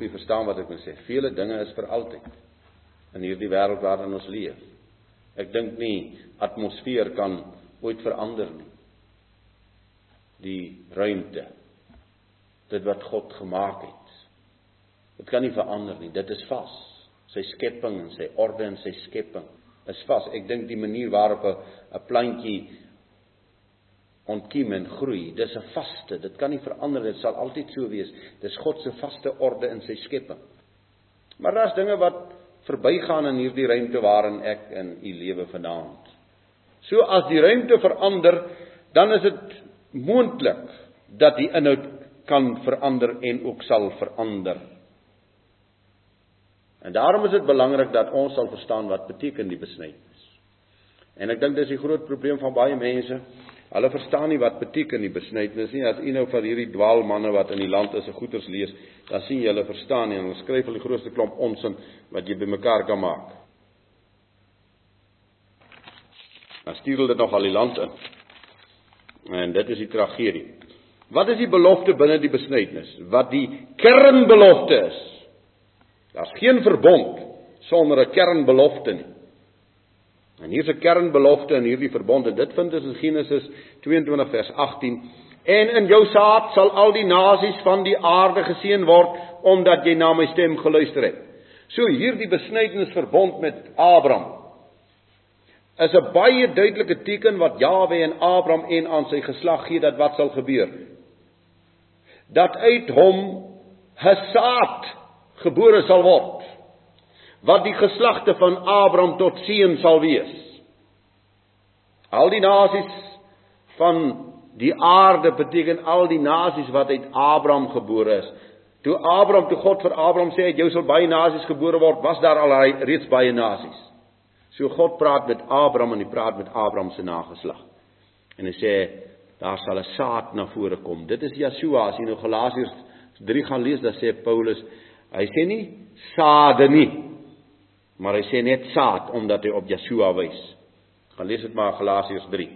hoop u verstaan wat ek wil sê. Vele dinge is vir altyd in hierdie wêreld waarin ons leef. Ek dink nie atmosfeer kan ooit verander nie. Die ruimte. Dit wat God gemaak het. Dit kan nie verander nie. Dit is vas. Sy skepping en sy orde en sy skepping is vas. Ek dink die manier waarop 'n plantjie ontkiem en groei, dis 'n vaste. Dit kan nie verander. Dit sal altyd so wees. Dis God se vaste orde in sy skepping. Maar daar's dinge wat verbygaan in hierdie ruimte waarin ek in u lewe vanaand. So as die ruimte verander, dan is dit moontlik dat die inhoud kan verander en ook sal verander. En daarom is dit belangrik dat ons sal verstaan wat beteken die besnydenis. En ek dink dis die groot probleem van baie mense. Hulle verstaan nie wat beteken die besnydenis nie. As u nou van hierdie dwaalmanne wat in die land is, se goeters lees, dan sien jy hulle verstaan nie en hulle skryf hulle grootste klomp onsin wat jy bymekaar kan maak. Dan stuur hulle dit nog al die land in. En dit is die tragedie. Wat is die belofte binne die besnydenis? Wat die kernbelofte is? Daar's geen verbond sonder 'n kernbelofte nie. En hier's 'n kernbelofte in hierdie verbond en dit vind ons in Genesis 22 vers 18. En in jou saad sal al die nasies van die aarde geseën word omdat jy na my stem geluister het. So hierdie besnydenisverbond met Abraham is 'n baie duidelike teken wat Jawe en Abraham en aan sy geslag gee dat wat sal gebeur. Dat uit hom 'n saad gebore sal word wat die geslagte van Abraham tot seën sal wees. Al die nasies van die aarde beteken al die nasies wat uit Abraham gebore is. Toe Abraham toe God vir Abraham sê jy sal baie nasies gebore word, was daar al reeds baie nasies. So God praat met Abraham en hy praat met Abraham se nageslag. En hy sê daar sal 'n saad na vore kom. Dit is Yeshua. As jy nou Galasiërs 3 gaan lees, dan sê Paulus Hy sê nie saade nie. Maar hy sê net saad omdat hy op Yeshua wys. Gaan lees dit maar Galasiërs 3.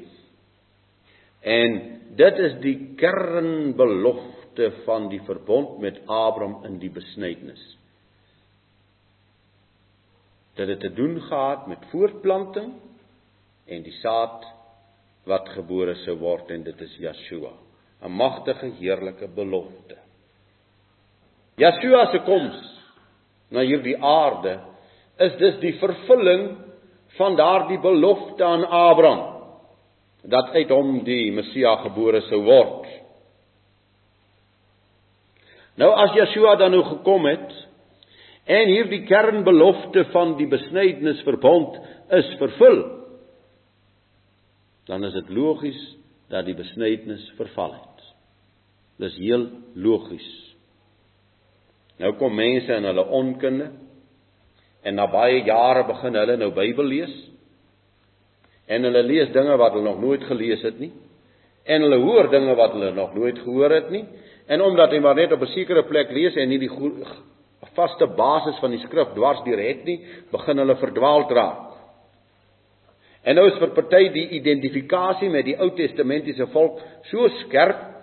En dit is die kernbelofte van die verbond met Abraham in die besnydenis. Dat dit te doen gehad met voortplanting en die saad wat gebore sou word en dit is Yeshua. 'n Magtige heerlike belofte. Yeshua se koms na hierdie aarde is dus die vervulling van daardie belofte aan Abraham dat uit hom die Messia gebore sou word. Nou as Yeshua dan nou gekom het en hierdie kernbelofte van die besnydenisverbond is vervul, dan is dit logies dat die besnydenis verval het. Dis heel logies. Nou kom mense in hulle onkunde en na baie jare begin hulle nou Bybel lees. En hulle lees dinge wat hulle nog nooit gelees het nie. En hulle hoor dinge wat hulle nog nooit gehoor het nie. En omdat hy maar net op 'n sekere plek lees en nie die vaste basis van die skrif dwars deur het nie, begin hulle verdwaal raak. En nou is vir party die identifikasie met die Ou Testamentiese volk so skerp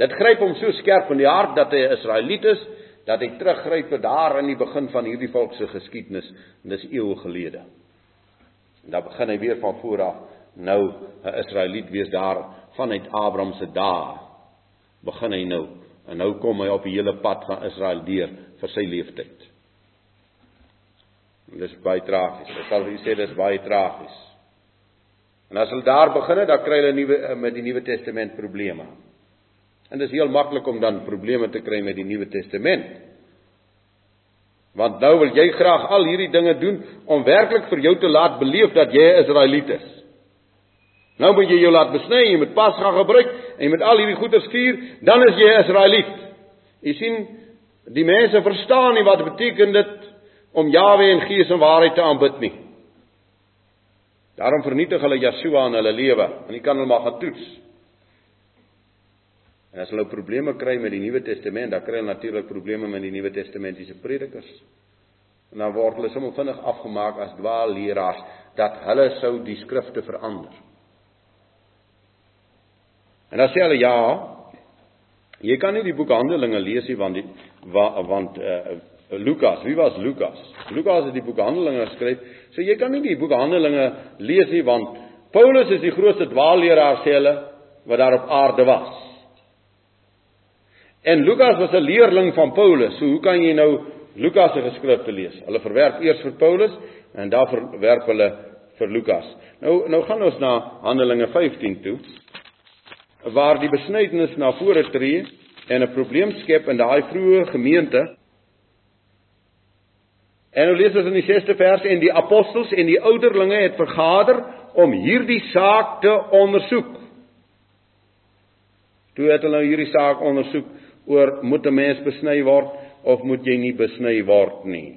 Dit gryp hom so skerp in die hart dat hy 'n Israeliet is, dat hy teruggryp tot daar in die begin van hierdie volk se geskiedenis, en dis eeue gelede. En dan begin hy weer van voor af nou 'n Israeliet wees daar vanuit Abraham se dae. Begin hy nou en nou kom hy op die hele pad van Israel deur vir sy lewenstyd. En dis baie tragies. Ek sal sê dis baie tragies. En as hulle daar begin het, dan kry hulle nuwe met die Nuwe Testament probleme. En dit is heel maklik om dan probleme te kry met die Nuwe Testament. Want nou wil jy graag al hierdie dinge doen om werklik vir jou te laat beleef dat jy 'n Israeliet is. Nou moet jy jou laat besny, jy moet pas gaan gebruik en jy moet al hierdie goeders vier, dan is jy 'n Israeliet. Jy sien, die mense verstaan nie wat beteken dit om Jahwe in gees en waarheid te aanbid nie. Daarom vernietig hulle Yeshua in hulle lewe en jy kan hulle maar gaan toets. En as hulle probleme kry met die Nuwe Testament, dan kry hulle natuurlik probleme met die Nuwe Testamentiese predikers. En dan word hulle sommer vinnig afgemaak as dwaalleraars dat hulle sou die skrifte verander. En dan sê hulle ja, Jy kan nie die boek Handelinge lees nie want die wa, want uh, Lukas, wie was Lukas? Lukas het die boek Handelinge geskryf. So jy kan nie die boek Handelinge lees nie want Paulus is die grootste dwaalleraar sê hulle wat daar op aarde was. En Lukas was 'n leerling van Paulus. So hoe kan jy nou Lukas se geskrifte lees? Hulle verwerp eers vir Paulus en dan verwerp hulle vir Lukas. Nou nou gaan ons na Handelinge 15 toe waar die besnydenis na vore tree en 'n probleem skep in daai vroeë gemeente. En nou lees ons in die 6ste vers en die apostels en die ouderlinge het vergader om hierdie saak te ondersoek. Toe het hulle hierdie saak ondersoek oor moet 'n mens besny word of moet jy nie besny word nie.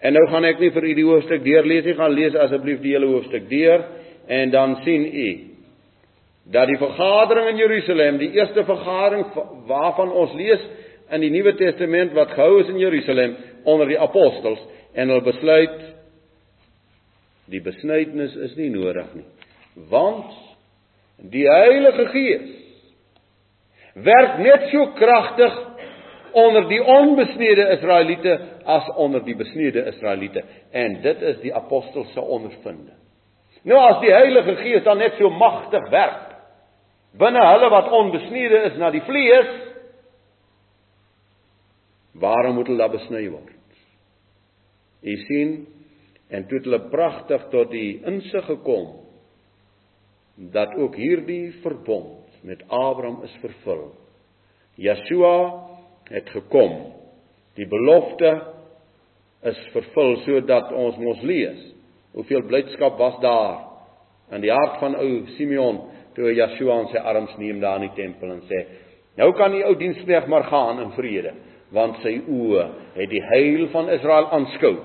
En nou gaan ek nie vir u die hoofstuk deurlees nie, gaan lees asseblief die hele hoofstuk deur en dan sien u dat die vergadering in Jerusalem, die eerste vergadering waarvan ons lees in die Nuwe Testament wat gehou is in Jerusalem onder die apostels en hulle besluit die besnydenis is nie nodig nie want die Heilige Gees werk net so kragtig onder die onbesnede Israeliete as onder die besnede Israeliete. En dit is die apostels se ondervinding. Nou as die Heilige Gees dan net so magtig werk binne hulle wat onbesnede is na die vlees waarom moet hulle daar besny word? U sien en toe het hulle pragtig tot die insig gekom dat ook hierdie verbond met Abraham is vervul Yeshua het gekom die belofte is vervul sodat ons mos lees hoeveel blydskap was daar in die hart van ou Simeon toe Yeshua aan sy arms neem daar in die tempel en sê: "Nou kan die ou diensknegt maar gaan in vrede, want sy oë het die heil van Israel aanskou,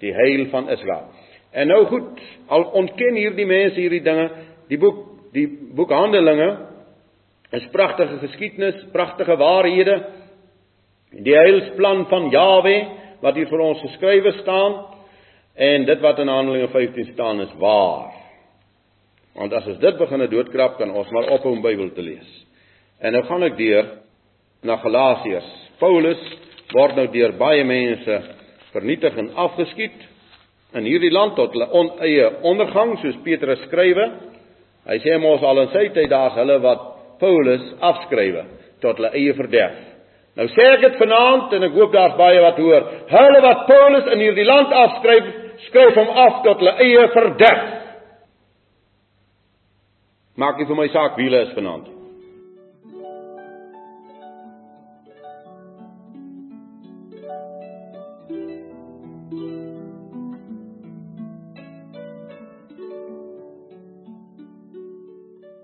die heil van Israel." En nou goed, al ontken hierdie mense hierdie dinge, die boek die boek Handelinge is pragtige geskiedenis, pragtige waarhede. Die heilsplan van Jawe wat hier vir ons geskrywe staan en dit wat in Handelinge 15 staan is waar. Want as ons dit begine doodkrap, kan ons maar ophou om Bybel te lees. En nou gaan ek deur na Galasiërs. Paulus word nou deur baie mense vernietig en afgeskiet in hierdie land tot hulle oneie ondergang, soos Petrus skrywe. Hy sê mos al in sy tyd daar's hulle wat Paulus afskrywe tot hulle eie verderf. Nou sê ek dit vanaand en ek hoop daar's baie wat hoor. Hulle wat Paulus in hierdie land afskryf, skryf hom af tot hulle eie verderf. Maak nie vir my saak wie hulle is vanaand.